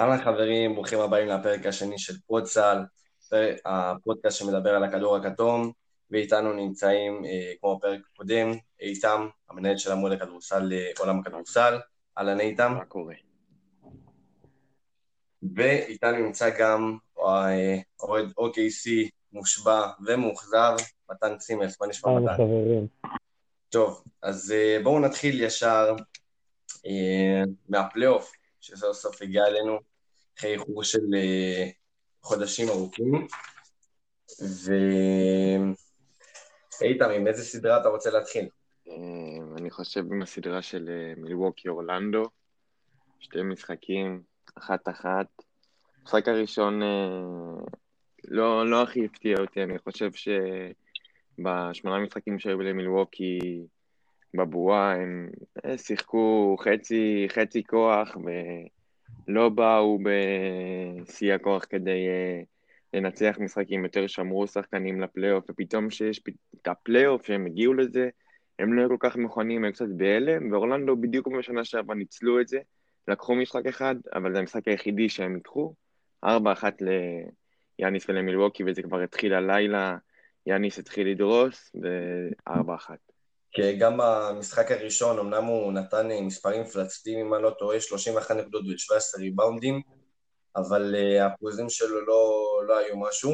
אהלן חברים, ברוכים הבאים לפרק השני של פודסל, הפודקאסט שמדבר על הכדור הכתום, ואיתנו נמצאים, אה, כמו בפרק הקודם, איתם, המנהל של עמוד הכדורסל לעולם הכדורסל, אהלן איתם. מה קורה? ואיתנו נמצא גם אה, אוהד OKC מושבע ומאוכזב, מתן צימס, מה נשמע מתן? חברים. טוב, אז אה, בואו נתחיל ישר מהפלייאוף, שסוף סוף הגיע אלינו, אחרי איחור של חודשים ארוכים. ואיתם, עם איזה סדרה אתה רוצה להתחיל? אני חושב עם הסדרה של מילווקי אורלנדו, שתי משחקים, אחת-אחת. המשחק הראשון לא, לא הכי הפתיע אותי, אני חושב שבשמונה משחקים שהיו למילווקי בבועה, הם אה, שיחקו חצי, חצי כוח ולא באו בשיא הכוח כדי אה, לנצח משחקים, יותר שמרו שחקנים לפלייאוף, ופתאום שיש את הפלייאוף שהם הגיעו לזה, הם לא היו כל כך מוכנים, הם קצת בהלם, ואורלנדו בדיוק בשנה שעברה ניצלו את זה, לקחו משחק אחד, אבל זה המשחק היחידי שהם ניצחו, 4-1 ליאניס ולמילווקי, וזה כבר התחיל הלילה, יאניס התחיל לדרוס, וארבע אחת. כי גם במשחק הראשון, אמנם הוא נתן אה, מספרים מפלצתיים, אם אני לא טועה, 31 נקודות ו-17 ריבאונדים, אבל אה, האחוזים שלו לא, לא היו משהו.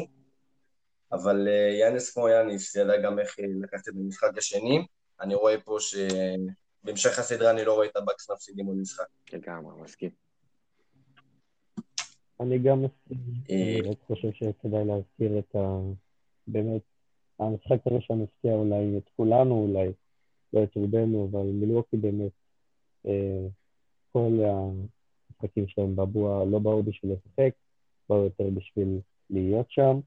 אבל אה, יאנס כמו יאנס, ידע גם איך לקחת את המשחק השני. אני רואה פה שבהמשך הסדרה אני לא רואה את הבקס מפסידים מול משחק. לגמרי, מסכים. אני גם מסכים. אני חושב שכדאי להזכיר את ה... באמת, המשחק הראשון הפתיע אולי את כולנו אולי, לא את רובנו, אבל מילווקי באמת, אה, כל המשחקים שלהם בבוע לא באו בשביל לשחק, באו יותר בשביל להיות שם.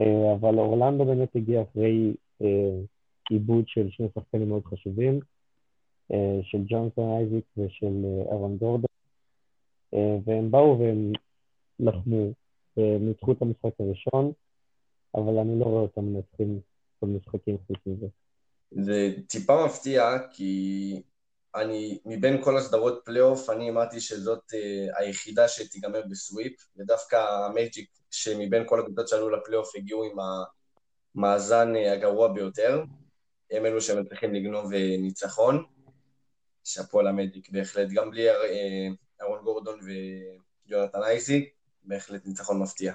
אה, אבל אורלנדו באמת הגיע אחרי אה, עיבוד של שני שחקנים מאוד חשובים, אה, של ג'ונסון אייזיק ושל אה, ארון גורדון, אה, והם באו והם לחמו וניצחו את המשחק הראשון, אבל אני לא רואה אותם מנצחים כל משחקים חוץ מזה. זה טיפה מפתיע, כי אני, מבין כל הסדרות פלייאוף, אני אמרתי שזאת uh, היחידה שתיגמר ב sweep, ודווקא המייג'יק, שמבין כל הקבוצות שעלו לפלייאוף הגיעו עם המאזן uh, הגרוע ביותר, הם אלו שהם צריכים לגנוב uh, ניצחון. שאפו למייג'יק, בהחלט, גם בלי אהרון גורדון ויונתן אייזיק, בהחלט ניצחון מפתיע.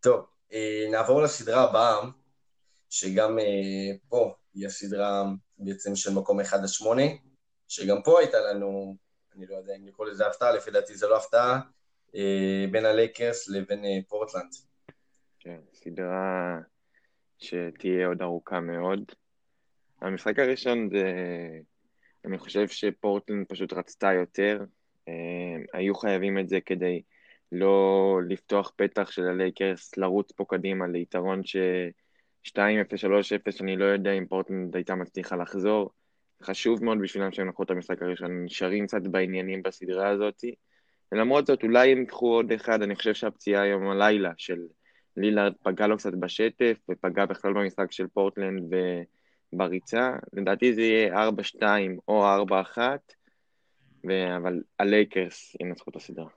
טוב, נעבור לסדרה הבאה, שגם פה היא הסדרה בעצם של מקום 1 עד 8, שגם פה הייתה לנו, אני לא יודע אם לקרוא לזה הפתעה, לפי דעתי זה לא הפתעה, אה, בין הלייקרס לבין אה, פורטלנד. כן, סדרה שתהיה עוד ארוכה מאוד. המשחק הראשון זה, אני חושב שפורטלנד פשוט רצתה יותר, אה, היו חייבים את זה כדי לא לפתוח פתח של הלייקרס, לרוץ פה קדימה ליתרון ש... 2-0, 3-0, אני לא יודע אם פורטלנד הייתה מצליחה לחזור. חשוב מאוד בשבילם שהם לקחו את המשחק הראשון, נשארים קצת בעניינים בסדרה הזאת. ולמרות זאת, אולי הם ייקחו עוד אחד, אני חושב שהפציעה היום הלילה של לילארד פגע לו קצת בשטף, ופגע בכלל במשחק של פורטלנד ובריצה. לדעתי זה יהיה 4-2 או 4-1, ו... אבל הלייקרס ינצחו את הסדרה.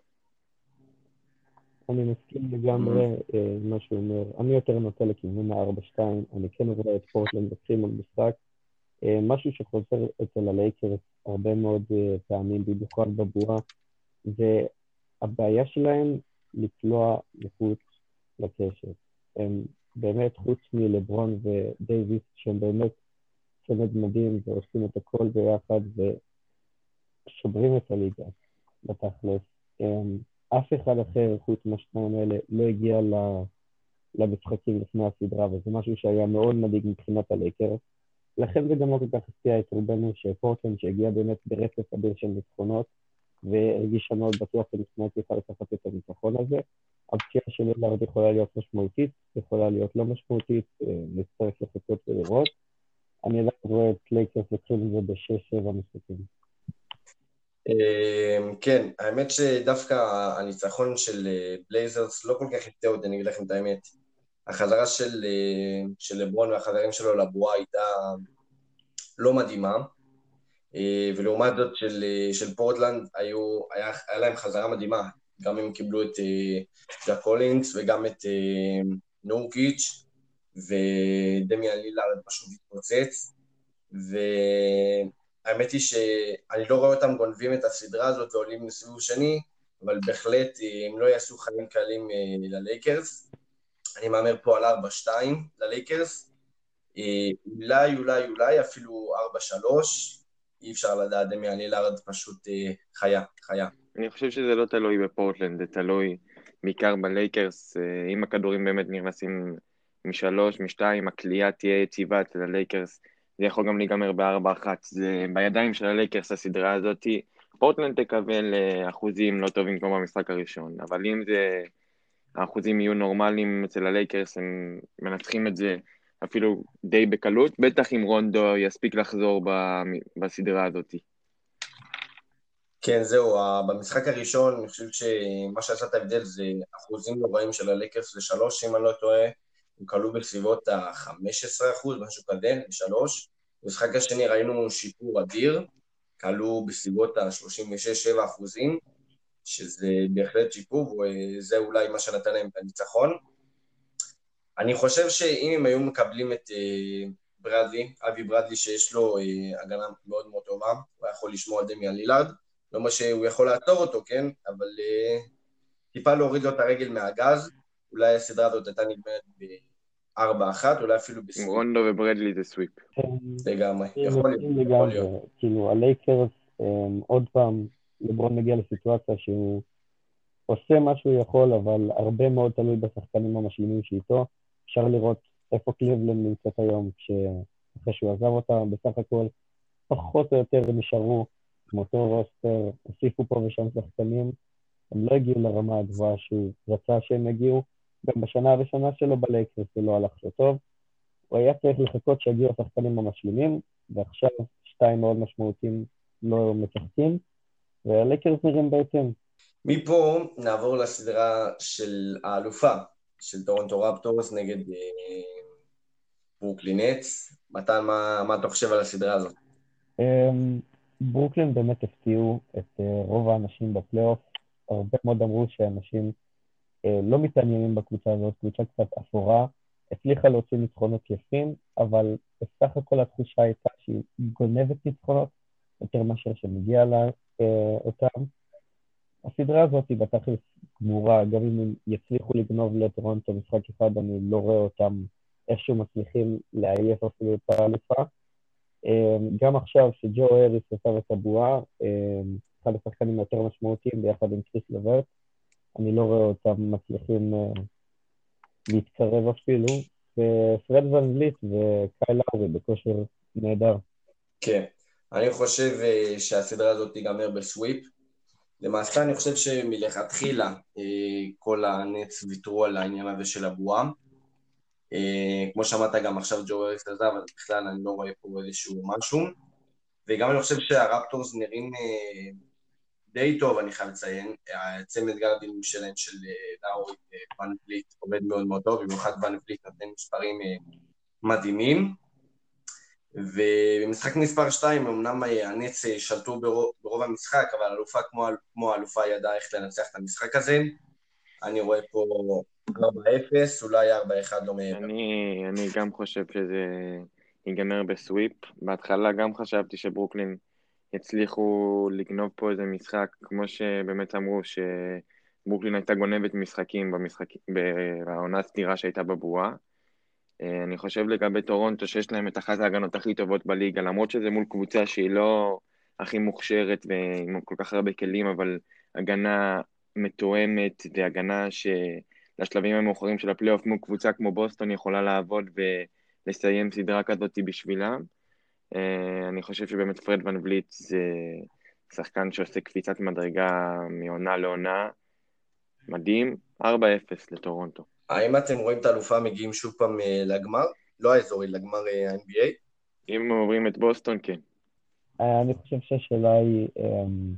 אני מסכים לגמרי mm-hmm. מה שהוא אומר. אני יותר נוטה לכיוון ה-4-2, אני כן רואה את פורטלנד לוקחים על משחק. אה, משהו שחוזר אצל הלייקרס הרבה מאוד אה, פעמים, במיוחד בבועה, זה הבעיה שלהם לקלוע מחוץ לקשת. הם באמת, חוץ מלברון ודייוויס, שהם באמת צמד מדהים ועושים את הכל ביחד ושומרים את הליגה בתכלס. אף אחד אחר חוץ מהשניים האלה לא הגיע למשחקים לפני הסדרה, וזה משהו שהיה מאוד מדאיג מבחינת הלייקרס. לכן זה גם לא כל כך הפתיע את רובנו שפורטלנד, שהגיע באמת ברצף אדיר של ניצחונות, והרגישה מאוד בטוח שנכנסת תוכל לקחת את הניצחון הזה. הפציעה של לילארד יכולה להיות משמעותית, יכולה להיות לא משמעותית, אה, נצטרך לחכות ולראות. אני עדיין רואה את לייקרס לוקחים את זה בשש-שבע משחקים. אמ, כן, האמת שדווקא הניצחון של בלייזרס לא כל כך הפתיע אותי, אני אגיד לכם את האמת. החזרה של, אה, של לברון והחברים שלו לבועה הייתה לא מדהימה, אה, ולעומת זאת של, אה, של פורטלנד היו, היה, היה להם חזרה מדהימה. גם הם קיבלו את זאק קולינס וגם את נורקיץ', ודמיאן לילארד פשוט התפוצץ, והאמת היא שאני לא רואה אותם גונבים את הסדרה הזאת ועולים לסיבוב שני, אבל בהחלט הם לא יעשו חיים קלים ללייקרס. אני מהמר פה על 4-2 ללייקרס, אולי, אולי, אולי אפילו 4-3, אי אפשר לדעת, דמיאן לילארד פשוט אה, חיה, חיה. אני חושב שזה לא תלוי בפורטלנד, זה תלוי בעיקר בלייקרס, אה, אם הכדורים באמת נכנסים משלוש, משתיים, הקליעה תהיה יציבה אצל הלייקרס, זה יכול גם להיגמר בארבע אחת, זה בידיים של הלייקרס הסדרה הזאת, פורטלנד תקבל אה, אחוזים לא טובים כמו במשחק הראשון, אבל אם זה, האחוזים יהיו נורמליים אצל הלייקרס, הם מנצחים את זה אפילו די בקלות, בטח אם רונדו יספיק לחזור בסדרה הזאת. כן, זהו, במשחק הראשון אני חושב שמה שעשה את ההבדל זה אחוזים נוראים של הלקרס לשלוש, אם אני לא טועה, הם כלו בסביבות ה-15 אחוז, משהו כזה, לשלוש. במשחק השני ראינו שיפור אדיר, כלו בסביבות ה-36-7 אחוזים, שזה בהחלט שיפור, וזה אולי מה שנתן להם את הניצחון. אני חושב שאם הם היו מקבלים את אה, ברדלי, אבי ברדלי שיש לו אה, הגנה מאוד מאוד טובה, הוא היה יכול לשמור על דמיאן לילארד, לא מה שהוא יכול לעצור אותו, כן? אבל אה, טיפה להוריד לו את הרגל מהגז, אולי הסדרה הזאת הייתה נגמרת ב-4-1, אולי אפילו בסוויפ. רונדו וברדלי זה סוויפ. לגמרי, יכול להיות. כאילו, הלייקרס, עוד פעם, לברון מגיע לסיטואציה שהוא עושה מה שהוא יכול, אבל הרבה מאוד תלוי בשחקנים המשלימים שאיתו. אפשר לראות איפה קליבלנד נמצאת היום, אחרי שהוא עזב אותה, בסך הכל פחות או יותר נשארו עם אותו roster, הוסיפו פה ושם שחקנים, הם לא הגיעו לרמה הגבוהה שהוא רצה שהם יגיעו. גם בשנה הראשונה שלו בלייקרס זה לא הלך לו טוב. הוא היה צריך לחכות שיגיעו השחקנים המשלימים, ועכשיו שתיים מאוד משמעותיים לא משחקים, והלייקרס נראים בהתאם. מפה נעבור לסדרה של האלופה, של טורונטו רפטורס נגד אה, ברוקלין נץ. מתן, מה, מה אתה חושב על הסדרה הזאת? אמ, ברוקלין באמת הפתיעו את אה, רוב האנשים בפלייאוף. הרבה מאוד אמרו שאנשים לא מתעניינים בקבוצה הזאת, קבוצה קצת אפורה. הצליחה להוציא ניצחונות יפים, אבל בסך הכל התחושה הייתה שהיא גונבת ניצחונות יותר מאשר שמגיע לה אותם. הסדרה הזאת היא בתכלס גמורה, גם אם הם יצליחו לגנוב לטורונטו משחק אחד, אני לא רואה אותם איכשהו מצליחים לעייף אפילו את האלופה. אמ, גם עכשיו שג'ו אריס עשה את הבועה, אמ, אחד השחקנים היותר משמעותיים ביחד עם קריס לברט, אני לא רואה אותם מצליחים אה, להתקרב אפילו, ופרד ון וליט וקייל לאורי בכושר נהדר. כן, אני חושב אה, שהסדרה הזאת תיגמר בסוויפ. למעשה אני חושב שמלכתחילה אה, כל הנץ ויתרו על העניין הזה של. אה, כמו שאמרת גם עכשיו ג'ו אריקס עזב, אז בכלל אני לא רואה פה איזשהו משהו. וגם אני חושב שהרפטורס נראים די טוב, אני חייב לציין. הצמד גרדים שלהם של לאורי ואן פליט עובד מאוד מאוד טוב, במיוחד ואן פליט נותן מספרים מדהימים. ובמשחק מספר 2 אמנם הנץ שלטו ברוב, ברוב המשחק, אבל אלופה כמו, כמו אלופה ידעה איך לנצח את המשחק הזה. אני רואה פה 4-0, אולי 4-1 לא מעבר. אני, אני גם חושב שזה ייגמר ב sweep. בהתחלה גם חשבתי שברוקלין יצליחו לגנוב פה איזה משחק, כמו שבאמת אמרו, שברוקלין הייתה גונבת משחקים במשחק, בעונה סדירה שהייתה בבועה. אה, אני חושב לגבי טורונטו שיש להם את אחת ההגנות הכי טובות בליגה, למרות שזה מול קבוצה שהיא לא הכי מוכשרת ועם כל כך הרבה כלים, אבל הגנה מתואמת והגנה שלשלבים המאוחרים של הפלייאוף מול קבוצה כמו בוסטון יכולה לעבוד ולסיים סדרה כזאת בשבילם. אה, אני חושב שבאמת פרד ון וליט זה שחקן שעושה קפיצת מדרגה מעונה לעונה. מדהים, 4-0 לטורונטו. האם אתם רואים את האלופה מגיעים שוב פעם אה, לגמר? לא האזורי, לגמר ה-NBA? אה, אם עוברים את בוסטון, כן. אני חושב שהשאלה היא, אמ,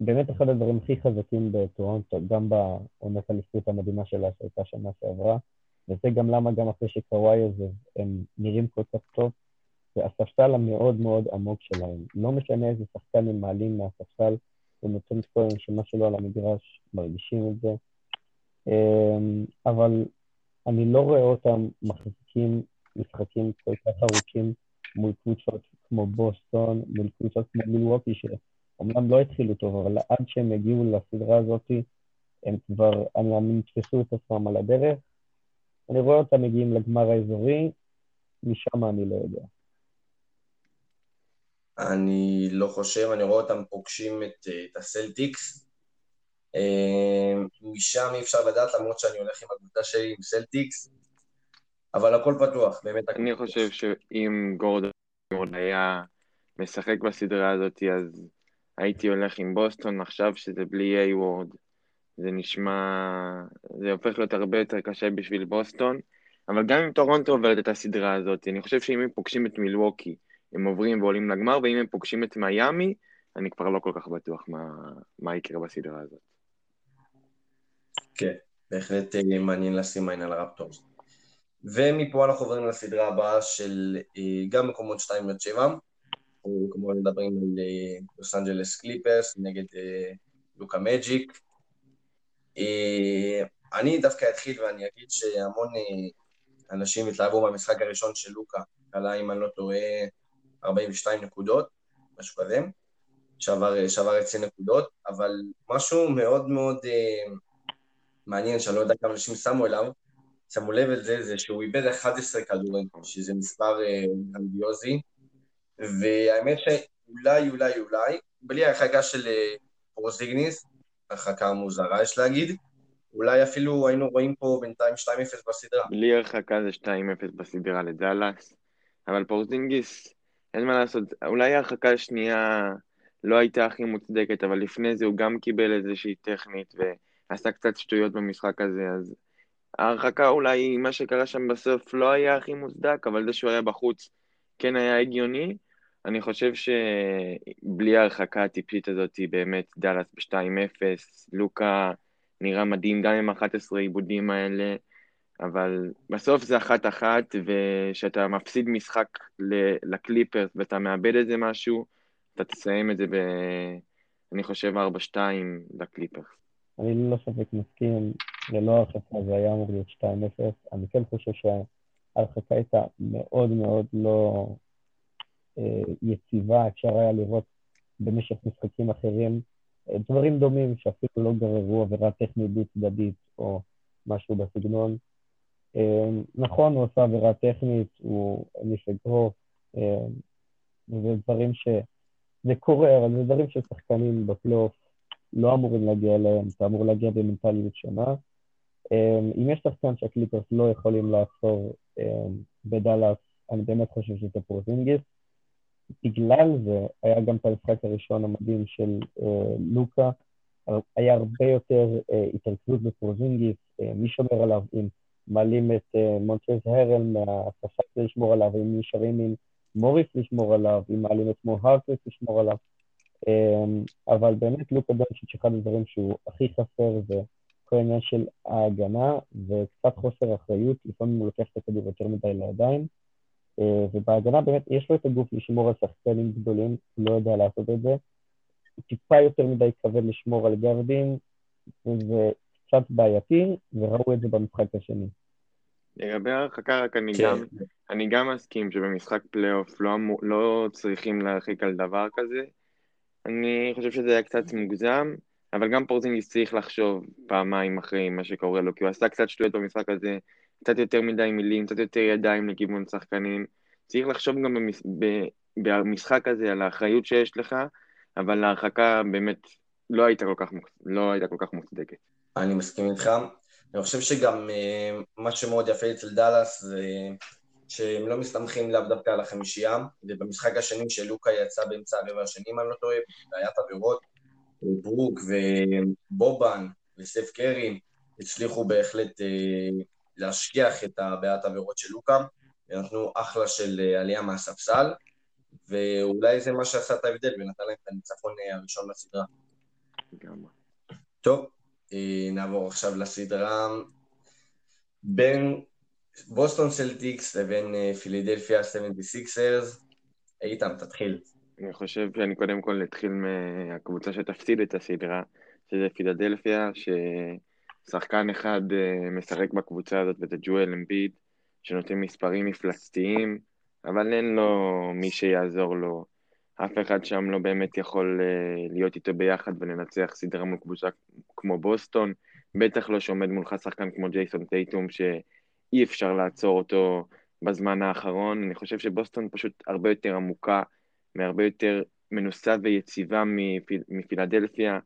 באמת אחד הדברים הכי חזקים בטורונטו, גם בעונת הליפות המדהימה שלה שהייתה שנה שעברה, וזה גם למה גם אחרי שקוואי הזה הם נראים כל כך טוב, זה הספסל המאוד מאוד עמוק שלהם. לא משנה איזה שחקן הם מעלים מהספסל, ונותן כהן שמה שלא על המגרש, מרגישים את זה. אמ, אבל אני לא רואה אותם מחזיקים משחקים כל כך ארוכים מול קבוצות כמו בוסטון, מול קבוצות כמו מילווקי, שאומנם לא התחילו טוב, אבל עד שהם יגיעו לסדרה הזאת, הם כבר, אני מאמין, יתפסו את עצמם על הדרך. אני רואה אותם מגיעים לגמר האזורי, משם אני לא יודע. אני לא חושב, אני רואה אותם פוגשים את, את הסלטיקס. אה, משם אי אפשר לדעת, למרות שאני הולך עם הקבוצה שלי עם סלטיקס, אבל הכל פתוח, באמת אני חושב שאם גורדון היה משחק בסדרה הזאת, אז הייתי הולך עם בוסטון, עכשיו שזה בלי הייוורד, זה נשמע... זה הופך להיות הרבה יותר קשה בשביל בוסטון, אבל גם אם טורונטו עוברת את הסדרה הזאת, אני חושב שאם הם פוגשים את מילווקי, הם עוברים ועולים לגמר, ואם הם פוגשים את מיאמי, אני כבר לא כל כך בטוח מה, מה יקרה בסדרה הזאת. כן, בהחלט אה, מעניין לשים עין על הרפטורס. ומפה אנחנו עוברים לסדרה הבאה של אה, גם מקומות 2 עד 7. אנחנו כמובן מדברים על אה, לוס אנג'לס קליפרס נגד לוקה מג'יק. אני דווקא אתחיל ואני אגיד שהמון אנשים התלהבו מהמשחק הראשון של לוקה, עלה אם אני לא טועה 42 נקודות, משהו כזה, שעבר, שעבר 10 נקודות, אבל משהו מאוד מאוד uh, מעניין, שאני לא יודע כמה אנשים שמו אליו, שמו לב על זה, שהוא איבד 11 כדורים, שזה מספר גרנדיוזי, והאמת שאולי, אולי, אולי, בלי הרחקה של אה, פורזינגיס, הרחקה מוזרה יש להגיד, אולי אפילו היינו רואים פה בינתיים 2-0 בסדרה. בלי הרחקה זה 2-0 בסדרה לדאלאס, אבל פורזינגיס אין מה לעשות, אולי ההרחקה השנייה לא הייתה הכי מוצדקת, אבל לפני זה הוא גם קיבל איזושהי טכנית ועשה קצת שטויות במשחק הזה, אז ההרחקה אולי, מה שקרה שם בסוף לא היה הכי מוצדק, אבל זה שהוא היה בחוץ כן היה הגיוני. אני חושב שבלי ההרחקה הטיפשית הזאת, באמת דאלאס ב-2-0, לוקה נראה מדהים גם עם 11 העיבודים האלה. אבל בסוף זה אחת-אחת, וכשאתה מפסיד משחק לקליפרס ואתה מאבד איזה משהו, אתה תסיים את זה ב... אני חושב 4-2 לקליפרס. אני ללא ספק מסכים, ללא הרחקה זה היה אמור להיות 2-0. אני כן חושב שההרחקה הייתה מאוד מאוד לא אה, יציבה, אפשר היה לראות במשך משחקים אחרים אה, דברים דומים שאפילו לא גררו עבירה טכנית דו-צדדית או משהו בסגנון. אמ, נכון, הוא עשה עבירה טכנית, הוא הניף אגרוף, וזה דברים ש... זה קורה, אבל זה דברים ששחקנים בפלייאוף לא אמורים להגיע אליהם, אתה אמור להגיע במנטליות שונה. אמ, אם יש שחקן שהקליפרס לא יכולים לעצור בדאלאס, אני באמת חושב שזה פורזינגיס. בגלל זה היה גם את המשחק הראשון המדהים של אה, לוקה, היה הרבה יותר אה, התרכזות בפורזינגיס, אה, מי שומר עליו אם מעלים את אה, מונטרז הרל מהספסל לשמור עליו, אם נשארים עם מוריס לשמור עליו, אם מעלים את מו הרקלס לשמור עליו. Um, אבל באמת לוקה דונצ'יץ' אחד הדברים שהוא הכי חסר זה כל העניין של ההגנה וקצת חוסר אחריות, לפעמים הוא לוקח את הכדור יותר מדי לידיים. Uh, ובהגנה באמת יש לו את הגוף לשמור על שחקנים גדולים, הוא לא יודע לעשות את זה. הוא טיפה יותר מדי כבד לשמור על גרדים, קצת בעייתי, וראו את זה במשחק השני. לגבי ההרחקה, רק אני, כן. גם, אני גם מסכים שבמשחק פלייאוף לא, לא צריכים להרחיק על דבר כזה. אני חושב שזה היה קצת מוגזם, אבל גם פורזינגיס צריך לחשוב פעמיים אחרי מה שקורה לו, כי הוא עשה קצת שטויות במשחק הזה, קצת יותר מדי מילים, קצת יותר ידיים לכיוון שחקנים. צריך לחשוב גם במש... במשחק הזה על האחריות שיש לך, אבל ההרחקה באמת לא הייתה כל כך, לא הייתה כל כך מוצדקת. אני מסכים איתך. אני חושב שגם uh, מה שמאוד יפה אצל דאלאס זה שהם לא מסתמכים לאו דווקא על החמישייה, ובמשחק השני שלוקה יצא באמצע הרבע השני, אם אני לא טועה, בעיית עבירות, ברוק ובובן וסף קרי הצליחו בהחלט uh, להשכיח את הבעיית עבירות של לוקה, ונתנו אחלה של uh, עלייה מהספסל, ואולי זה מה שעשה את ההבדל ונתן להם את הניצחון הראשון בסדרה. טוב, אה, נעבור עכשיו לסדרה בין בוסטון סלטיקס לבין אה, פילידלפיה 76ers. איתן, תתחיל. אני חושב שאני קודם כל אתחיל מהקבוצה שתפסיד את הסדרה, שזה פילדלפיה, ששחקן אחד אה, משחק בקבוצה הזאת, וזה ג'ואל אמביד, שנותן מספרים מפלצתיים, אבל אין לו מי שיעזור לו. אף אחד שם לא באמת יכול אה, להיות איתו ביחד ולנצח סדרה מול קבוצה כמו בוסטון, בטח לא שעומד מולך שחקן כמו ג'ייסון טייטום, שאי אפשר לעצור אותו בזמן האחרון. אני חושב שבוסטון פשוט הרבה יותר עמוקה, מהרבה יותר מנוסה ויציבה מפיל, מפילדלפיה.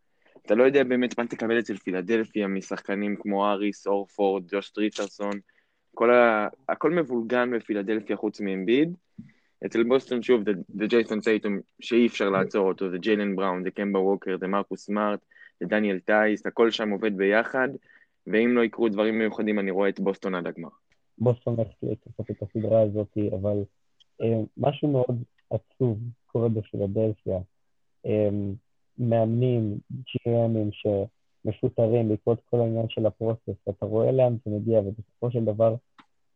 אתה לא יודע באמת מה תקבל אצל פילדלפיה משחקנים כמו אריס, אורפורד, ג'וש ריצ'רסון, ה... הכל מבולגן בפילדלפיה חוץ מאמביד. אצל בוסטון שוב זה ג'ייסון טייטום שאי אפשר לעצור אותו, זה ג'יילן בראון, זה קמבה ווקר, זה מרקוס סמארט, זה דניאל טייס, הכל שם עובד ביחד, ואם לא יקרו דברים מיוחדים אני רואה את בוסטון עד הגמר. בוסטון הולכת לקחת את הסדרה הזאת, אבל אה, משהו מאוד עצוב קורה בפילדלפיה. אה, מאמנים, GM ים שמפוטרים בעקבות כל העניין של ה process, אתה רואה לאן זה מגיע, ובסופו של דבר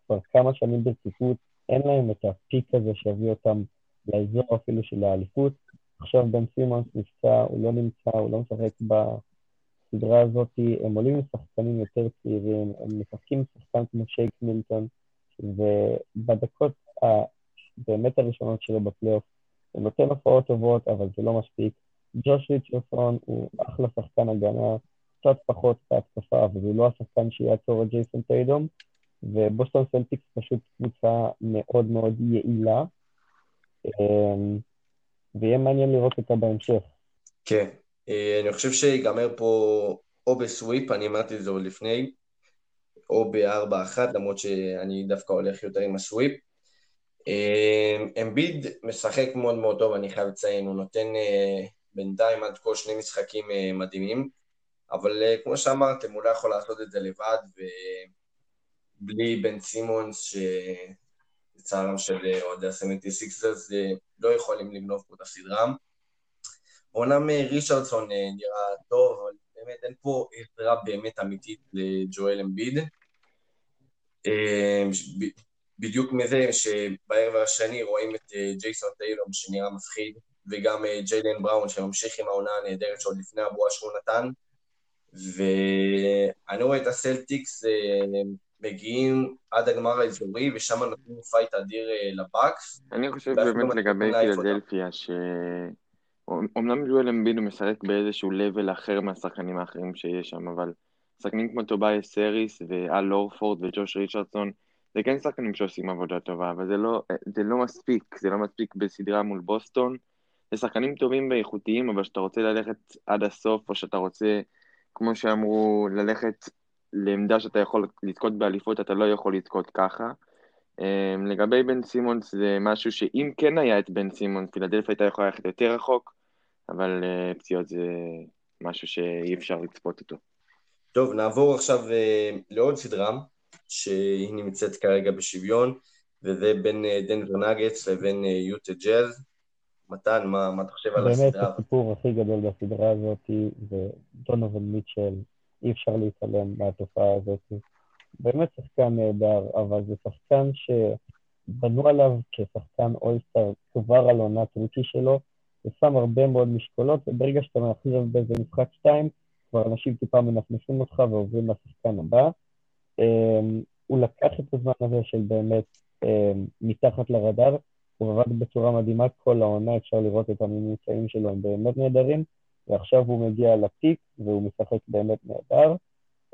כבר כמה שנים ברציפות אין להם את הפיק הזה שיביא אותם לאזור אפילו של האליפות. עכשיו בן סימונס נפצע, הוא לא נמצא, הוא לא משחק בסדרה הזאת, הם עולים עם שחקנים יותר צעירים, הם משחקים שחקן כמו שייק מילטון, ובדקות הבאמת הראשונות שלו בפלייאוף, הוא נותן הופעות טובות, אבל זה לא מספיק. ג'וש ריצ'רסון הוא אחלה שחקן הגנה, קצת פחות בהתקפה, אבל הוא לא השחקן שיעצור את ג'ייסון טיידום, ובוסטון סלטיקס פשוט קבוצה מאוד מאוד יעילה, אמ, ויהיה מעניין לראות אותה בהמשך. כן, אה, אני חושב שיגמר פה או בסוויפ, אני אמרתי את זה עוד לפני, או ב-4-1, למרות שאני דווקא הולך יותר עם הסוויפ. אמ, אמביד משחק מאוד מאוד טוב, אני חייב לציין, הוא נותן אה, בינתיים עד כה שני משחקים אה, מדהימים, אבל כמו שאמרתם, הוא לא יכול לעשות את זה לבד, ובלי בן סימונס, שלצערם של אוהדי ה-76ers, לא יכולים לגנוב פה את הסדרה. אומנם ריצ'רדסון נראה טוב, אבל באמת אין פה עזרה באמת אמיתית לג'ואל אמביד. בדיוק מזה שבערב השני רואים את אה, ג'ייסון טיילום שנראה מפחיד, וגם אה, ג'יילן בראון שממשיך עם העונה הנהדרת שעוד לפני הבועה שהוא נתן, ואני רואה את הסלטיקס אה, מגיעים עד הגמר האזורי, ושם נותנים fight אדיר לבאקס. אני חושב באמת לגבי פילדלפיה, ש... אומנם ג'ואל אמביד הוא משחק באיזשהו level אחר מהשחקנים האחרים שיש שם, אבל שחקנים כמו טוביאס האריס ואל הורפורד וג'וש ריצ'רדסון, זה כן שחקנים שעושים עבודה טובה, אבל זה לא, זה לא מספיק, זה לא מספיק בסדרה מול בוסטון. זה שחקנים טובים ואיכותיים, אבל כשאתה רוצה ללכת עד הסוף, או שאתה רוצה, כמו שאמרו, ללכת לעמדה שאתה יכול לזכות באליפות, אתה לא יכול לזכות ככה. אמ, לגבי בן סימונס זה משהו שאם כן היה את בן סימונס, פילדלפיה הייתה יכולה ללכת יותר רחוק, אבל אה, פציעות זה משהו שאי אפשר לצפות אותו. טוב, נעבור עכשיו אה, לעוד סדרה, שהיא נמצאת כרגע בשוויון, וזה בין אה, דנבר נגטס לבין יוטה ג'אז. מתן, מה, מה אתה חושב על הסדרה? באמת הסיפור הכי גדול בסדרה הזאת זה דונובל מיטשל, אי אפשר להתעלם מהתופעה הזאת. באמת שחקן נהדר, אבל זה שחקן שבנו עליו כשחקן אולסטאר כבר על עונת רוקי שלו, ושם הרבה מאוד משקולות, וברגע שאתה מאחר באיזה משחק שתיים, כבר אנשים טיפה מנפנפים אותך ועוברים לשחקן הבא. Um, הוא לקח את הזמן הזה של באמת um, מתחת לרדאר, הוא עבד בצורה מדהימה כל העונה, אפשר לראות את הממוצעים שלו, הם באמת נהדרים, ועכשיו הוא מגיע לפיק והוא משחק באמת נהדר.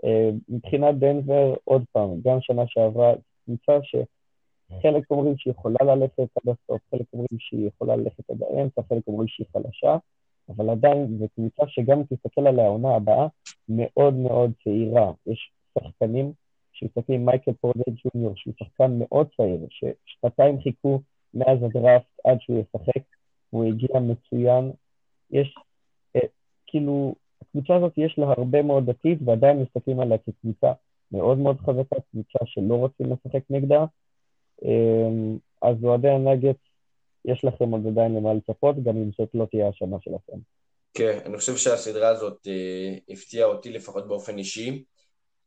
Uh, מבחינת דנבר, עוד פעם, גם שנה שעברה, קבוצה שחלק אומרים שהיא יכולה ללכת עד הסוף, חלק אומרים שהיא יכולה ללכת עד האמצע, חלק אומרים שהיא חלשה, אבל עדיין זו קבוצה שגם תסתכל על העונה הבאה, מאוד מאוד צעירה. יש שחקנים שמסתכלים מייקל פורדל ג'וניור, שהוא שחקן מאוד צעיר, ששנתיים חיכו מאז הדראפט עד שהוא ישחק, והוא הגיע מצוין. יש, אה, כאילו, הקבוצה הזאת יש לה הרבה מאוד עתיד, ועדיין מסתכלים עליה כקבוצה מאוד מאוד חזקה, קבוצה שלא רוצים לשחק נגדה. אה, אז אוהדי הנגט, יש לכם עוד עדיין למה לצפות, גם אם זאת לא תהיה השנה שלכם. כן, אני חושב שהסדרה הזאת אה, הפתיעה אותי לפחות באופן אישי.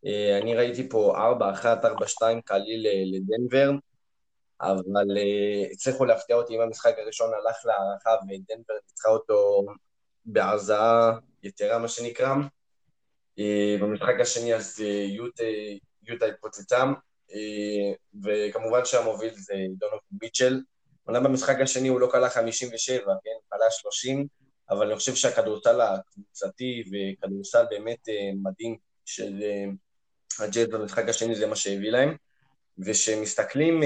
אה, אני ראיתי פה 4-1, 4-2 קליל לדנבר. אבל uh, הצליחו להפתיע אותי אם המשחק הראשון הלך להערכה ודנבר ניצחה אותו בהרזעה יתרה, מה שנקרא. Uh, במשחק השני אז uh, יוטה, יוטה התפוצצה, uh, וכמובן שהמוביל זה דונוב מיטשל. אומנם במשחק השני הוא לא קלע 57, כן? קלע 30, אבל אני חושב שהכדורסל הקבוצתי וכדורסל באמת מדהים של הג'אט במשחק השני זה מה שהביא להם. וכשמסתכלים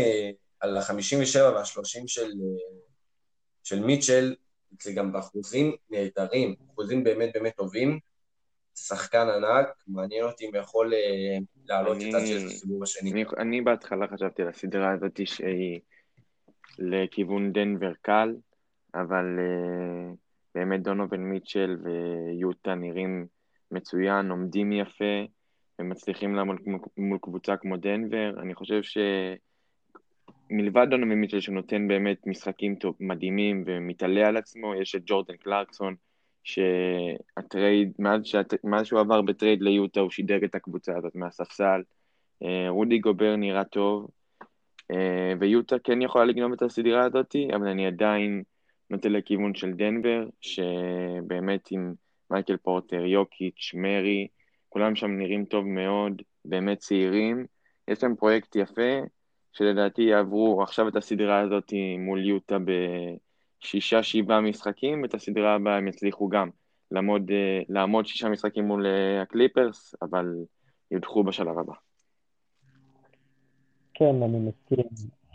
על ה-57 וה-30 של, של מיטשל, זה גם באחוזים נהדרים, אחוזים באמת באמת טובים. שחקן ענק, מעניין אותי אם יכול אה, לעלות את הצ'אט בסיבוב השני. אני, אני בהתחלה חשבתי על הסדרה הזאת שהיא לכיוון דנבר קל, אבל uh, באמת דונובין מיטשל ויוטה נראים מצוין, עומדים יפה, ומצליחים לעמוד מול קבוצה כמו דנבר. אני חושב ש... מלבד דונובי מיטשל שנותן באמת משחקים טוב, מדהימים ומתעלה על עצמו, יש את ג'ורדן קלרקסון, שה trade, מאז, שאת, מאז שהוא עבר ב trade ליוטה הוא שידר את הקבוצה הזאת מהספסל. אה, רודי גובר נראה טוב, אה, ויוטה כן יכולה לגנוב את הסדרה הזאת, אבל אני עדיין נוטה לכיוון של דנבר, שבאמת עם מייקל פורטר, יוקיץ', מרי, כולם שם נראים טוב מאוד, באמת צעירים. יש להם פרויקט יפה, שלדעתי יעברו עכשיו את הסדרה הזאת מול יוטה בשישה, שבעה משחקים, ואת הסדרה הבאה הם יצליחו גם לעמוד, אה, לעמוד שישה משחקים מול אה, הקליפרס, אבל יודחו בשלב הבא. כן, אני מסכים.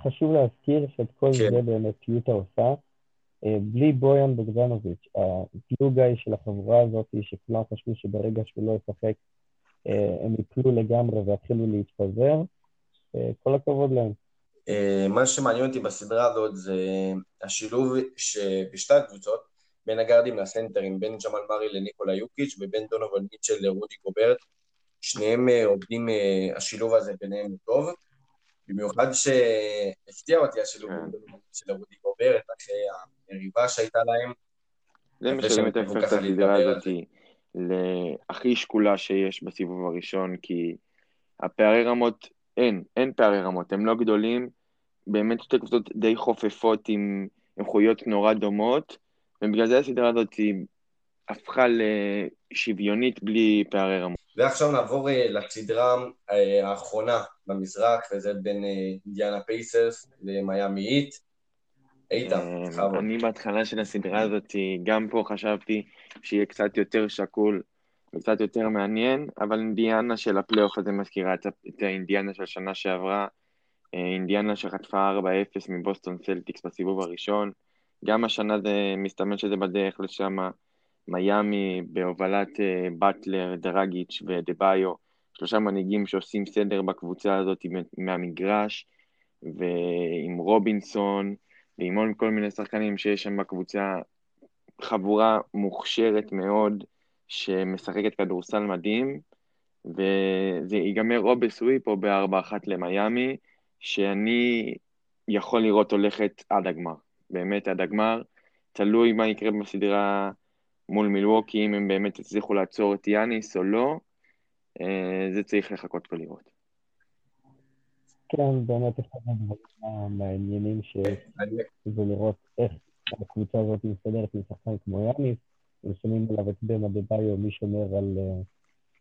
חשוב להזכיר שאת כל כן. זה באמת יוטה עושה. אה, בלי בויאן בוגדנוביץ', הגלו של החבורה הזאת, שכולם חשבו שברגע שהוא לא ישחק, הם יפלו לגמרי ויתחילו להתפזר. כל הכבוד להם. אה, מה שמעניין אותי בסדרה הזאת זה השילוב שבשתי הקבוצות, בין הגארדים לסנטרים, בין ג'מאל מארי לניקולה יוקיץ' ובין דונובל מיטשל לרודי גוברט. שניהם אה, עובדים, אה, השילוב הזה ביניהם הוא טוב. במיוחד שהפתיע אותי השילוב כן. מיטשל לרודי גוברט, אחרי המריבה שהייתה להם. זה מה שבאמת הופך את הסדרה הזאת להכי שקולה שיש בסיבוב הראשון, כי הפערי רמות אין, אין פערי רמות, הם לא גדולים, באמת שתי קבוצות די חופפות עם איכויות נורא דומות, ובגלל זה הסדרה הזאת היא הפכה לשוויונית בלי פערי רמות. ועכשיו נעבור אה, לסדרה אה, האחרונה במזרח, וזה בין אה, אינדיאנה פייסרס למיאמי איט. איתן, בכבוד. אני בהתחלה של הסדרה הזאת, גם פה חשבתי שיהיה קצת יותר שקול וקצת יותר מעניין, אבל אינדיאנה של הפלייאוף הזה מזכירה את האינדיאנה של שנה שעברה, אה, אינדיאנה שחטפה 4-0 מבוסטון סלטיקס בסיבוב הראשון, גם השנה זה מסתמן שזה בדרך לשם, מיאמי בהובלת אה, באטלר, דרגיץ' ואדבאיו, שלושה מנהיגים שעושים סדר בקבוצה הזאת מהמגרש, ועם רובינסון, ועם כל מיני שחקנים שיש שם בקבוצה, חבורה מוכשרת מאוד, שמשחקת כדורסל מדהים, וזה ייגמר או בסוויפ או בארבע אחת למיאמי, שאני יכול לראות הולכת עד הגמר. באמת עד הגמר. תלוי מה יקרה בסדרה מול מילווקי, אם הם באמת יצליחו לעצור את יאניס או לא, אה, זה צריך לחכות ולראות. כן, באמת אחד הדברים המעניינים שזה לראות איך הקבוצה הזאת מסתדרת עם שחקן כמו יאניס, ושמים עליו את באם אדבאיו, מי שומר על אה,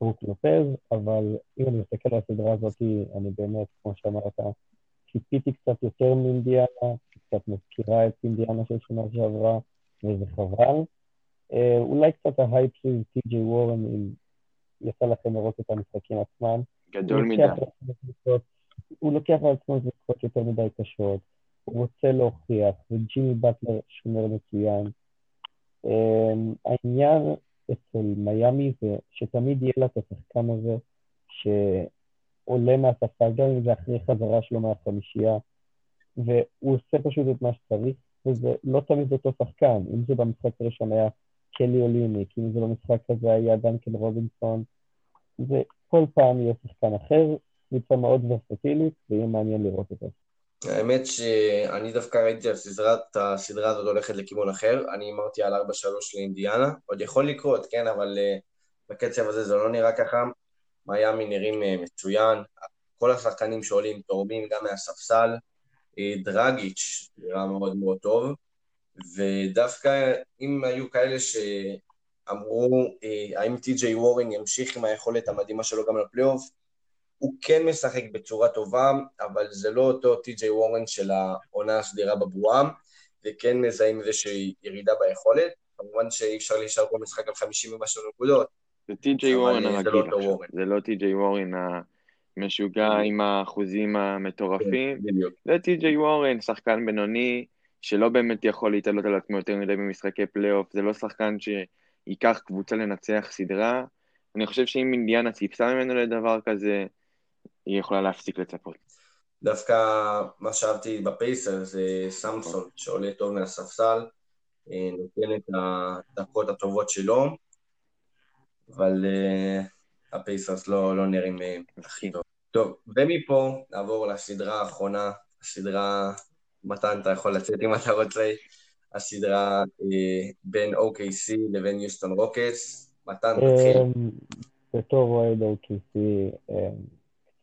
ברוק לופז, אבל אם אני מסתכל על הסדרה הזאת, אני באמת, כמו שאמרת, ציפיתי קצת יותר מאינדיאנה, קצת מזכירה את אינדיאנה של שנה שעברה, וזה חבל. אה, אולי קצת ההייפ של טי.ג'יי וורן, אם יצא לכם לראות את המשחקים עצמם. גדול מדי. הוא לוקח על עצמו זריקות יותר מדי קשות, הוא רוצה להוכיח, וג'ימי באטלר שומר מצוין. אמ, העניין אצל מיאמי זה שתמיד יהיה לה את השחקן הזה שעולה מהספסל, גם אם זה אחרי חזרה שלו מהחמישייה, והוא עושה פשוט את מה שצריך, וזה לא תמיד אותו שחקן. אם זה במשחק הראשון היה קלי אוליניק, אם זה במשחק הזה היה דנקן רובינסון, זה כל פעם יהיה שחקן אחר, קבוצה מאוד ורסטילית, ויהיה מעניין לראות זה. האמת שאני דווקא ראיתי על סדרת, הסדרה הזאת הולכת לכיוון אחר, אני אמרתי על 4-3 לאינדיאנה, עוד יכול לקרות, כן, אבל uh, בקצב הזה זה לא נראה ככה, מיאמי נראים uh, מצוין, כל השחקנים שעולים תורמים גם מהספסל, דרגיץ' נראה מאוד מאוד טוב, ודווקא אם היו כאלה שאמרו האם טי.ג'יי וורן ימשיך עם היכולת המדהימה שלו גם לפלייאוף, הוא כן משחק בצורה טובה, אבל זה לא אותו טי.ג'יי וורן של העונה הסדירה בבועה, וכן מזהים איזושהי ירידה ביכולת. כמובן שאי אפשר להישאר כל משחק על 50 ומשהו נקודות. זה טי.ג'יי וורן הרגיל עכשיו, זה לא טי.ג'יי וורן המשוגע עם האחוזים המטורפים. זה טי.ג'יי וורן, שחקן בינוני, שלא באמת יכול להתעלות על עצמו יותר מדי במשחקי פלייאוף, זה לא שחקן שייקח קבוצה לנצח סדרה. אני חושב שאם אינדיאנה ציפסה ממנו לדבר כזה, היא יכולה להפסיק לצפות. דווקא מה שאהבתי בפייסר זה סמסון, שעולה טוב מהספסל, אה, נותן את הדקות הטובות שלו, אבל uh, הפייסרס לא, לא נראים אה, הכי טוב. טוב, ומפה נעבור לסדרה האחרונה, הסדרה, מתן אתה יכול לצאת אם אתה רוצה, הסדרה בין OKC לבין יוסטון רוקטס. מתן, תתחיל. בתור אוהד OKC,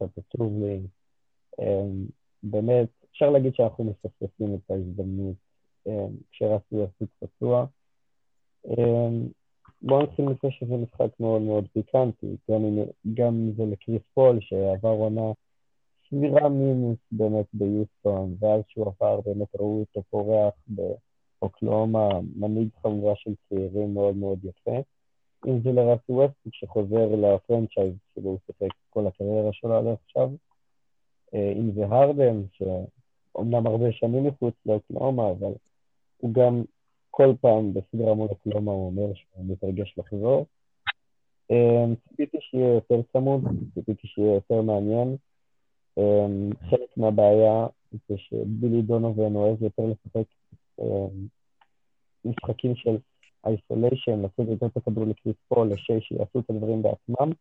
קצת עצוב לי. באמת, אפשר להגיד שאנחנו מפספסים את ההזדמנות כשרצו יחזיק פצוע. בואו נתחיל מזה שזה משחק מאוד מאוד פיקנטי, גם גם זה לקריס פול שעבר עונה סבירה מינוס באמת ביוסטון, ואז שהוא עבר באמת ראו אותו פורח באוקלהומה, מנהיג חבורה של צעירים מאוד מאוד יפה. אם זה לרסי ווסטבוק שחוזר לפרנצ'ייז שבו הוא שיחק כל הקריירה שלו עד עכשיו, אה, אם זה הרדן, שאומנם הרבה שנים מחוץ לאוקלאומה, אבל הוא גם כל פעם בסדרה מול אוקלאומה הוא אומר שהוא מתרגש לחזור. אה, ציפיתי שיהיה יותר צמוד, ציפיתי שיהיה יותר מעניין. אה, חלק מהבעיה זה שבילי דונובן אוהב יותר לשחק משחקים של איסוליישן, לתת יותר את הכדור לקריס פול, לשי שיעשו את הדברים בעצמם,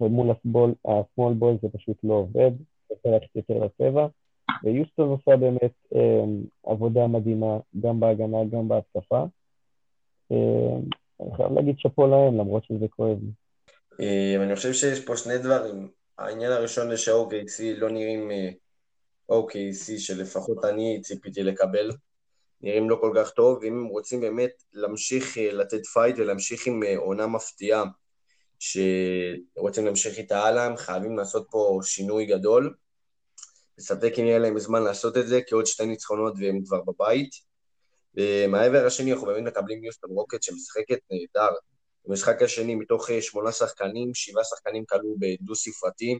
ומול ה-small ball זה פשוט לא עובד, צריך ללכת יותר לטבע. ויוסטון עושה באמת אה, עבודה מדהימה, גם בהגנה, גם בהתקפה. אה, אני חייב להגיד שאפו להם, למרות שזה כואב לי. אה, אני חושב שיש פה שני דברים. העניין הראשון זה שה-OKC לא נראים אה, OKC שלפחות אני ציפיתי לקבל. נראים לא כל כך טוב, ואם הם רוצים באמת להמשיך אה, לתת fight ולהמשיך עם אה, עונה מפתיעה שרוצים להמשיך איתה הלאה, הם חייבים לעשות פה שינוי גדול. בספק אם יהיה להם זמן לעשות את זה, כי עוד שתי ניצחונות והם כבר בבית. ומהעבר השני אנחנו באמת מקבלים יוסטון רוקטס שמשחקת נהדר. במשחק השני מתוך אה, שמונה שחקנים, שבעה שחקנים כלו בדו-ספרתי.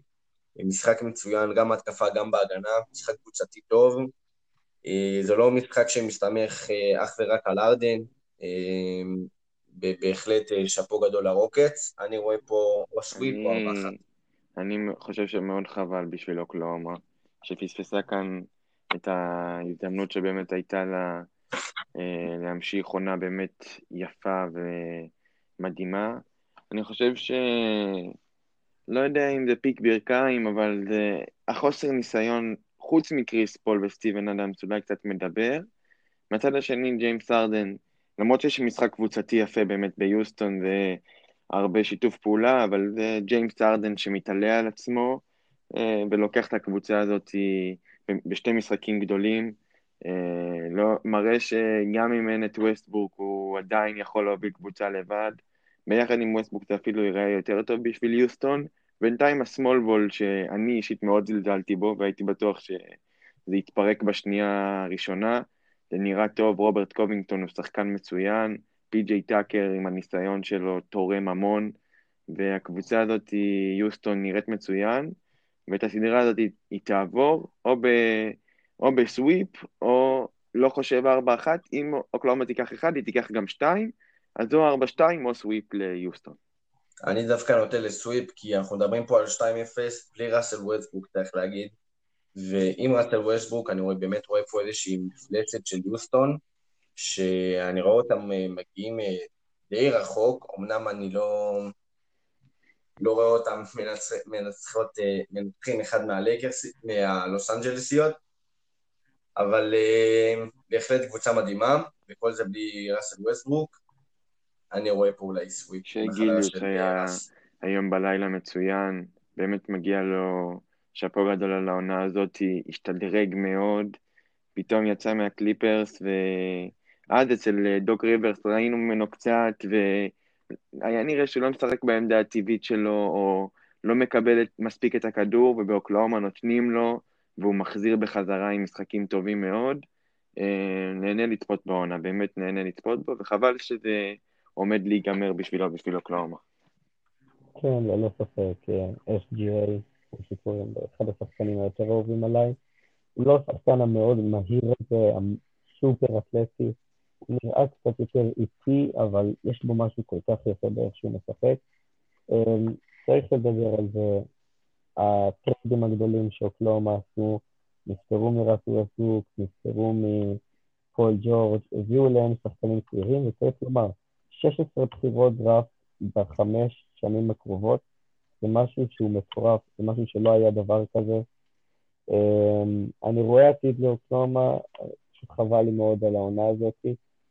משחק מצוין, גם בהתקפה, גם בהגנה, משחק קבוצתי טוב. אה, זה לא משחק שמסתמך אה, אך ורק על ארדן, אה, בהחלט שאפו גדול לרוקטס, אני רואה פה או סוויפ או ארבע אחת. אני חושב שמאוד חבל בשביל אוקלאומה, שפספסה כאן את ההזדמנות שבאמת הייתה לה להמשיך עונה באמת יפה ומדהימה. אני חושב ש... לא יודע אם זה פיק ברכיים, אבל זה החוסר ניסיון חוץ מקריס פול וסטיבן אדמס, אולי קצת מדבר. מהצד השני, ג'יימס הארדן, למרות שיש משחק קבוצתי יפה באמת ביוסטון והרבה שיתוף פעולה, אבל זה ג'יימס הארדן שמתעלה על עצמו אה, ולוקח את הקבוצה הזאת בשתי משחקים גדולים. אה, לא, מראה שגם אם אין את ווסטברוק הוא עדיין יכול להוביל קבוצה לבד. ביחד עם ווסטברוק זה אפילו ייראה יותר טוב בשביל יוסטון. בינתיים ה small ball שאני אישית מאוד זלזלתי בו והייתי בטוח שזה יתפרק בשנייה הראשונה. זה נראה טוב, רוברט קובינגטון הוא שחקן מצוין, פי.ג'יי טאקר עם הניסיון שלו תורם המון, והקבוצה הזאת, יוסטון, נראית מצוין, ואת הסדרה הזאת היא, היא תעבור או, ב, או ב sweep, או לא חושב 4-1, אם אוקלהומה תיקח 1, היא תיקח גם 2, אז או 4-2 או sweep ליוסטון. אני דווקא נוטה ל sweep, כי אנחנו מדברים פה על 2-0, בלי ראסל ווסטברוק, צריך להגיד. ועם ראסל ווסטברוק, אני רואה, באמת רואה פה איזושהי מפלצת של יוסטון, שאני רואה אותם אה, מגיעים אה, די רחוק, אמנם אני לא, לא רואה אותם מנצח, מנצחות, אה, מנצחים אחד מהלייקרס, מהלוס אנג'לסיות, אבל בהחלט קבוצה מדהימה, וכל זה בלי ראסל ווסטברוק. אני רואה פה אולי sweep. שיי גילג'ס היה היום בלילה מצוין, באמת מגיע לו שאפו גדול על העונה הזאת, השתדרג מאוד, פתאום יצא מהקליפרס, ואז אצל דוק ריברס ראינו ממנו קצת, והיה נראה שהוא לא משחק בעמדה הטבעית שלו, או לא מקבל מספיק את הכדור, ובאוקלאומה נותנים לו, והוא מחזיר בחזרה עם משחקים טובים מאוד. אה, נהנה לצפות בעונה, באמת נהנה לצפות בו, וחבל שזה עומד להיגמר בשבילו, בשביל אוקלאומה. כן, ללא ספק, אה, SGA הוא סיפור אחד השחקנים היותר אהובים עליי. הוא לא השחקן המאוד מהיר הזה, הסופר אתלטי, הוא נראה קצת יותר איטי, אבל יש בו משהו כל כך יפה באיך שהוא משחק. אה, צריך לדבר על זה, הטרנדים הגדולים שאוקלאומה עשו, נפטרו מרפי וסוק, נפטרו מפול ג'ורג', הביאו להם שחקנים צעירים, וצריך לומר, 16 בחירות דראפט בחמש שנים הקרובות, זה משהו שהוא מטורף, זה משהו שלא היה דבר כזה. אמ, אני רואה עתיד לאוקלהומה, פשוט חבל לי מאוד על העונה הזאת,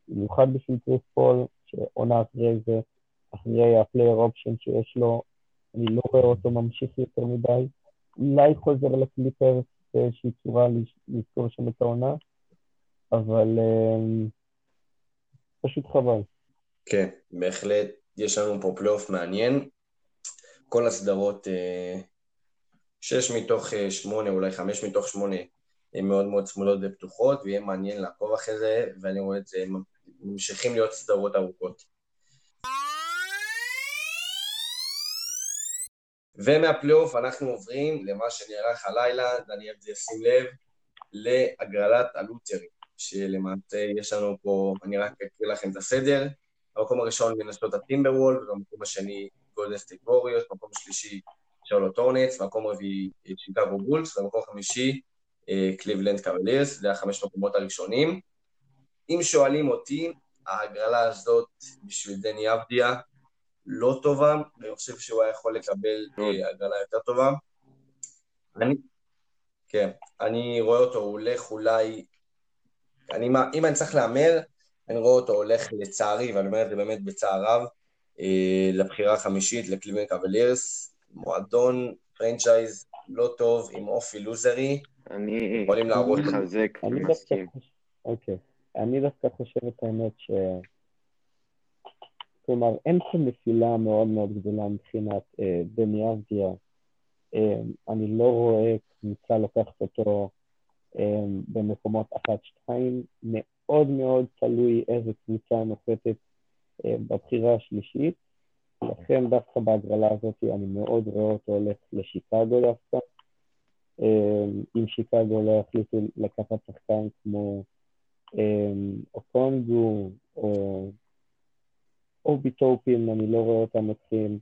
במיוחד בשביל קריס פול, שעונה אחרי זה, אחרי ה player option שיש לו, אני לא רואה אותו ממשיך יותר מדי. אולי חוזר לקליפרס באיזושהי צורה לזכור שם את העונה, אבל אמ, פשוט חבל. כן, בהחלט יש לנו פה פלייאוף מעניין. כל הסדרות, אה, שש מתוך אה, שמונה, אולי חמש מתוך שמונה, הן מאוד מאוד צמודות ופתוחות, ויהיה מעניין לעקוב אחרי זה, ואני רואה את זה, ממשיכים להיות סדרות ארוכות. ומהפלייאוף אנחנו עוברים למה שנערך הלילה, דניאל ישים לב, להגרלת ה lottery, שלמעשה יש לנו פה, אני רק אקריא לכם את הסדר, במקום הראשון מינסוטה טימברוולבס, במקום השני גולדן סטייט ווריורס, במקום השלישי שרלוט הורנטס, במקום רביעי שיקגו בולס, במקום חמישי קליבלנד קאבלירס, זה החמש מקומות הראשונים. אם שואלים אותי, ההגרלה הזאת בשביל דני אבדיה לא טובה, אני חושב שהוא היה יכול לקבל אה, הגרלה יותר טובה. אני, כן, אני רואה אותו, הוא הולך אולי... אני, אם אני צריך להמר, אני רואה אותו הולך לצערי, ואני אומר את זה באמת בצער רב, אה, לבחירה החמישית, לקליבן קבלירס, מועדון, פרנצ'ייז לא טוב, עם אופי לוזרי, אני יכולים להראות... מחזק ומסכים. אוקיי. אני דווקא חושב את האמת ש... כלומר, אין פה נפילה מאוד מאוד גדולה מבחינת אה, בני אבדיה. אה, אני לא רואה קבוצה לוקחת אותו אה, במקומות אחת-שתיים. מאוד מאוד תלוי איזה קבוצה נוחתת אה, בבחירה השלישית. לכן דווקא בהגרלה הזאת אני מאוד רואה אותו הולך לשיקגו דווקא. אה, אם שיקגו לא יחליטו לקחת שחקן כמו אה, אוקונגו או או ביטופים, אני לא רואה אותם מתחילים.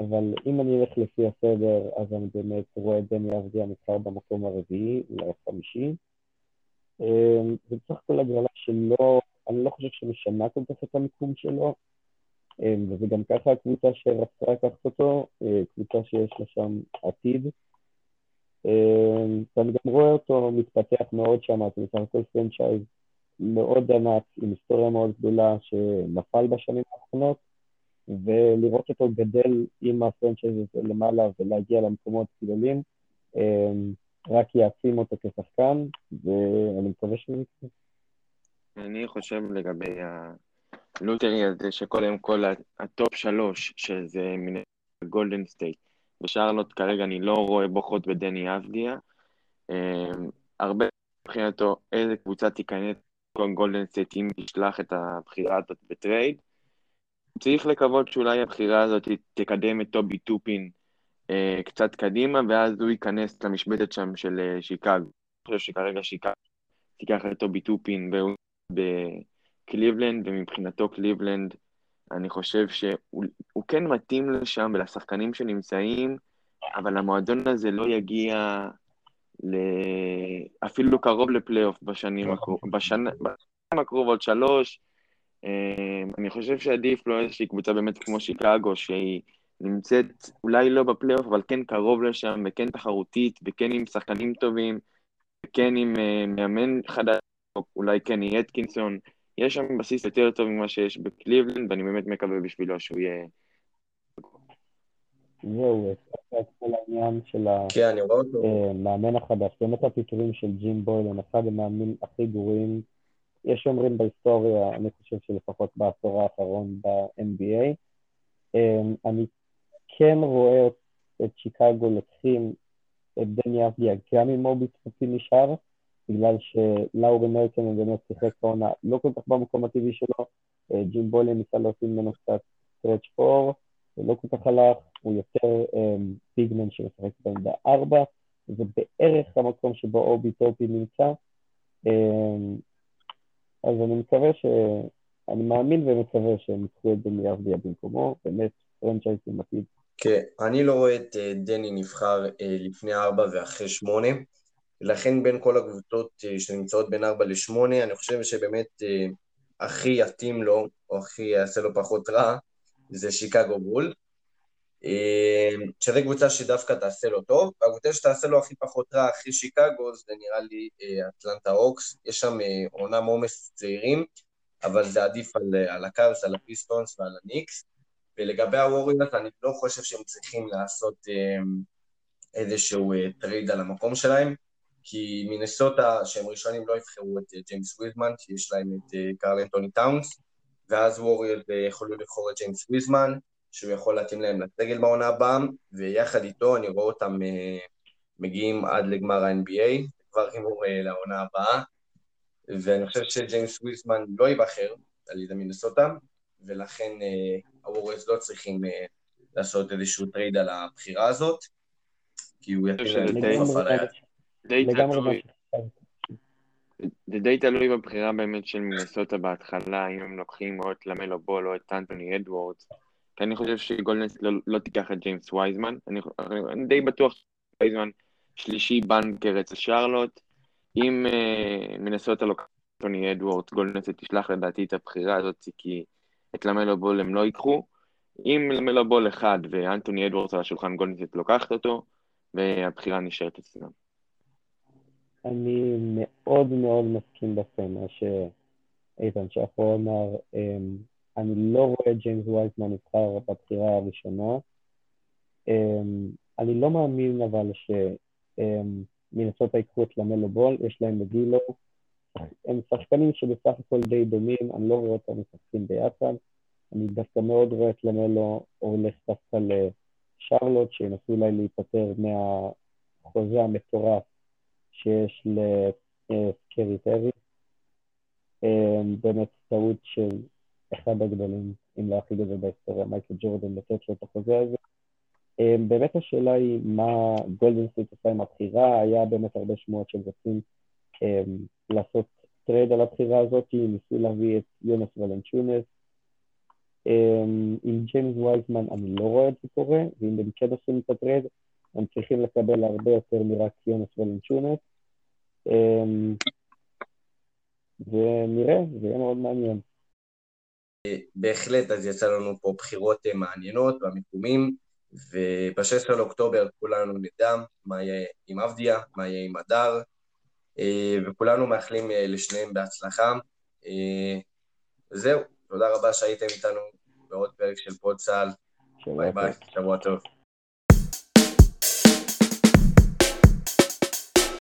אבל אם אני אלך לפי הסדר, אז אני באמת רואה את דני אבדיה נבחר במקום הרביעי, אולי החמישי. אמ, זה בסך הכל הגרלה שלא, אני לא חושב שמשנה כל כך את המיקום שלו, אמ, וזה גם ככה הקבוצה שרצתה לקחת אותו, אה, קבוצה שיש לה שם עתיד. אמ, ואני גם רואה אותו מתפתח מאוד שם, זה בסך הכל פרנצ'ייז מאוד ענק, עם היסטוריה מאוד גדולה, שנפל בשנים האחרונות, ולראות אותו גדל עם ה franchise הזה למעלה ולהגיע למקומות גדולים. רק יעצים אותו כשחקן, ואני מקווה שהוא יקרה. אני חושב לגבי ה lottery הזה, שקודם כל ה top שלוש, שזה מין גולדן סטייט, ושרלוט כרגע אני לא רואה בוחרות בדני אבדיה. אמ, הרבה מבחינתו איזה קבוצה תיכנס כל גולדן סטייט אם תשלח את הבחירה הזאת ב trade. צריך לקוות שאולי הבחירה הזאת תקדם את אובי טופין קצת קדימה, ואז הוא ייכנס למשבצת שם של אה, שיקגו. אני חושב שכרגע שיקגו תיקח את אובי טופין בקליבלנד, ומבחינתו קליבלנד, אני חושב שהוא כן מתאים לשם ולשחקנים שנמצאים, אבל המועדון הזה לא יגיע ל... אפילו קרוב לפלייאוף בשנים הקרובות, בשנים הקרובות שלוש. אה, אני חושב שעדיף לו איזושהי קבוצה באמת כמו שיקגו, שהיא נמצאת אולי לא בפלייאוף, אבל כן קרוב לשם, וכן תחרותית, וכן עם שחקנים טובים, וכן עם uh, מאמן חדש, או אולי כן יהיה אתקינסון. יש שם בסיס יותר טוב ממה שיש בקליבלנד, ואני באמת מקווה בשבילו שהוא יהיה... זהו, את כל העניין של כן, אני רואה אותו. המאמן החדש. באמת הפיטורים של ג'ים בוילן, אחד המאמנים הכי גרועים, יש שאומרים בהיסטוריה, אני חושב שלפחות בעשור האחרון ב-NBA. אני כן רואה את שיקגו לוקחים את דני אבדיה גם אם מובי צפופי נשאר, בגלל שלאורי מרקן באמת שיחק העונה לא כל כך במקום הטבעי שלו, אה, ג'ים בוילן ניסה להוציא ממנו קצת stretch four, זה לא כל כך הלך, הוא יותר big man אה, שמשחק בעמדה ארבע, זה בערך המקום שבו אובי טופין נמצא. אה, אז אני מקווה ש... אני מאמין ומקווה שהם ייקחו את דני אבדיה במקומו, באמת franchise עם עתיד. כן, אני לא רואה את דני נבחר לפני ארבע ואחרי שמונה. לכן בין כל הקבוצות אה, שנמצאות בין 4 ל-8, אני חושב שבאמת אה, הכי יתאים לו, או הכי יעשה לו פחות רע, זה שיקגו בולס. אה, שזו קבוצה שדווקא תעשה לו טוב, והקבוצה שתעשה לו הכי פחות רע אחרי שיקגו זה נראה לי אטלנטה הוקס, יש שם אמנם עומס צעירים, אבל זה עדיף על, על הקאבס, על הפיסטונס ועל הניקס. ולגבי הווריורס, אני לא חושב שהם צריכים לעשות איזשהו trade על המקום שלהם. כי מינסוטה, שהם ראשונים, לא יבחרו את אה, ג'יימס וויזמן, כי יש להם את אה, קרל אנטוני טאונס, ואז הווריורס יוכלו לבחור את ג'יימס וויזמן, שהוא יכול להתאים להם לסגל בעונה הבאה, ויחד איתו אני רואה אותם אה, מגיעים עד לגמר ה-NBA, כבר הימור לעונה הבאה, ואני חושב שג'יימס וויזמן לא ייבחר על ידי מינסוטה, ולכן הווריורס לא צריכים לעשות איזשהו trade על הבחירה הזאת, כי הוא יתאים להם. זה די תלוי בבחירה באמת של מינסוטה בהתחלה, אם הם לוקחים או את למלו בול או את אנטוני אדוורדס. כי אני חושב שגולדנס לא, לא תיקח את ג'יימס וייזמן. אני, אני די בטוח שווייזמן שלישי בנקר אצל שרלוט. אם אה, מינסוטה לוקחת את אנטוני אדוורדס, גולדן סטייט תשלח לדעתי את הבחירה הזאת, כי את למלו בול הם לא ייקחו. אם למלו בול אחד ואנטוני אדוורדס על השולחן, גולדנס לוקחת אותו, והבחירה נשארת אצלם. אני מאוד מאוד מסכים עם מה שאיתן שחר אמר, אמ, אני לא רואה את ג'יימס וייסמן נבחר בבחירה הראשונה. אמ, אני לא מאמין אבל שמינסוטה ייקחו את למלו בול, יש להם ד'אנג'לו. הם שחקנים שבסך הכל די דומים, אני לא רואה אותם משחקים ביחד. אני דווקא מאוד רואה את למלו הולך דווקא לשרלוט, שינסו אולי להיפטר מהחוזה המטורף שיש ל Scary Terry. אמ, באמת טעות של אחד הגדולים, אם לא הכי גדול בהיסטוריה, מייקל ג'ורדן, לתת לו את החוזה הזה. אמ, באמת השאלה היא מה גולדן סטייט עושה עם הבחירה, היה באמת הרבה שמועות שהם רוצים אמ, לעשות trade על הבחירה הזאת, ניסו להביא את יונאס ולנצ'יונאס. עם ג'יימס וייזמן אני לא רואה את זה קורה, ואם הם כן עושים את ה trade, הם צריכים לקבל הרבה יותר מרק יונאס ולנצ'יונאס. אמ, ונראה, זה יהיה מאוד מעניין. בהחלט, אז יצא לנו פה בחירות מעניינות במיקומים, וב-16 לאוקטובר כולנו נדע מה יהיה עם אבדיה, מה יהיה עם מדר, אה, וכולנו מאחלים אה, לשניהם בהצלחה. אה, וזהו, תודה רבה שהייתם איתנו בעוד פרק של פודסל. ביי ביי, שבוע טוב.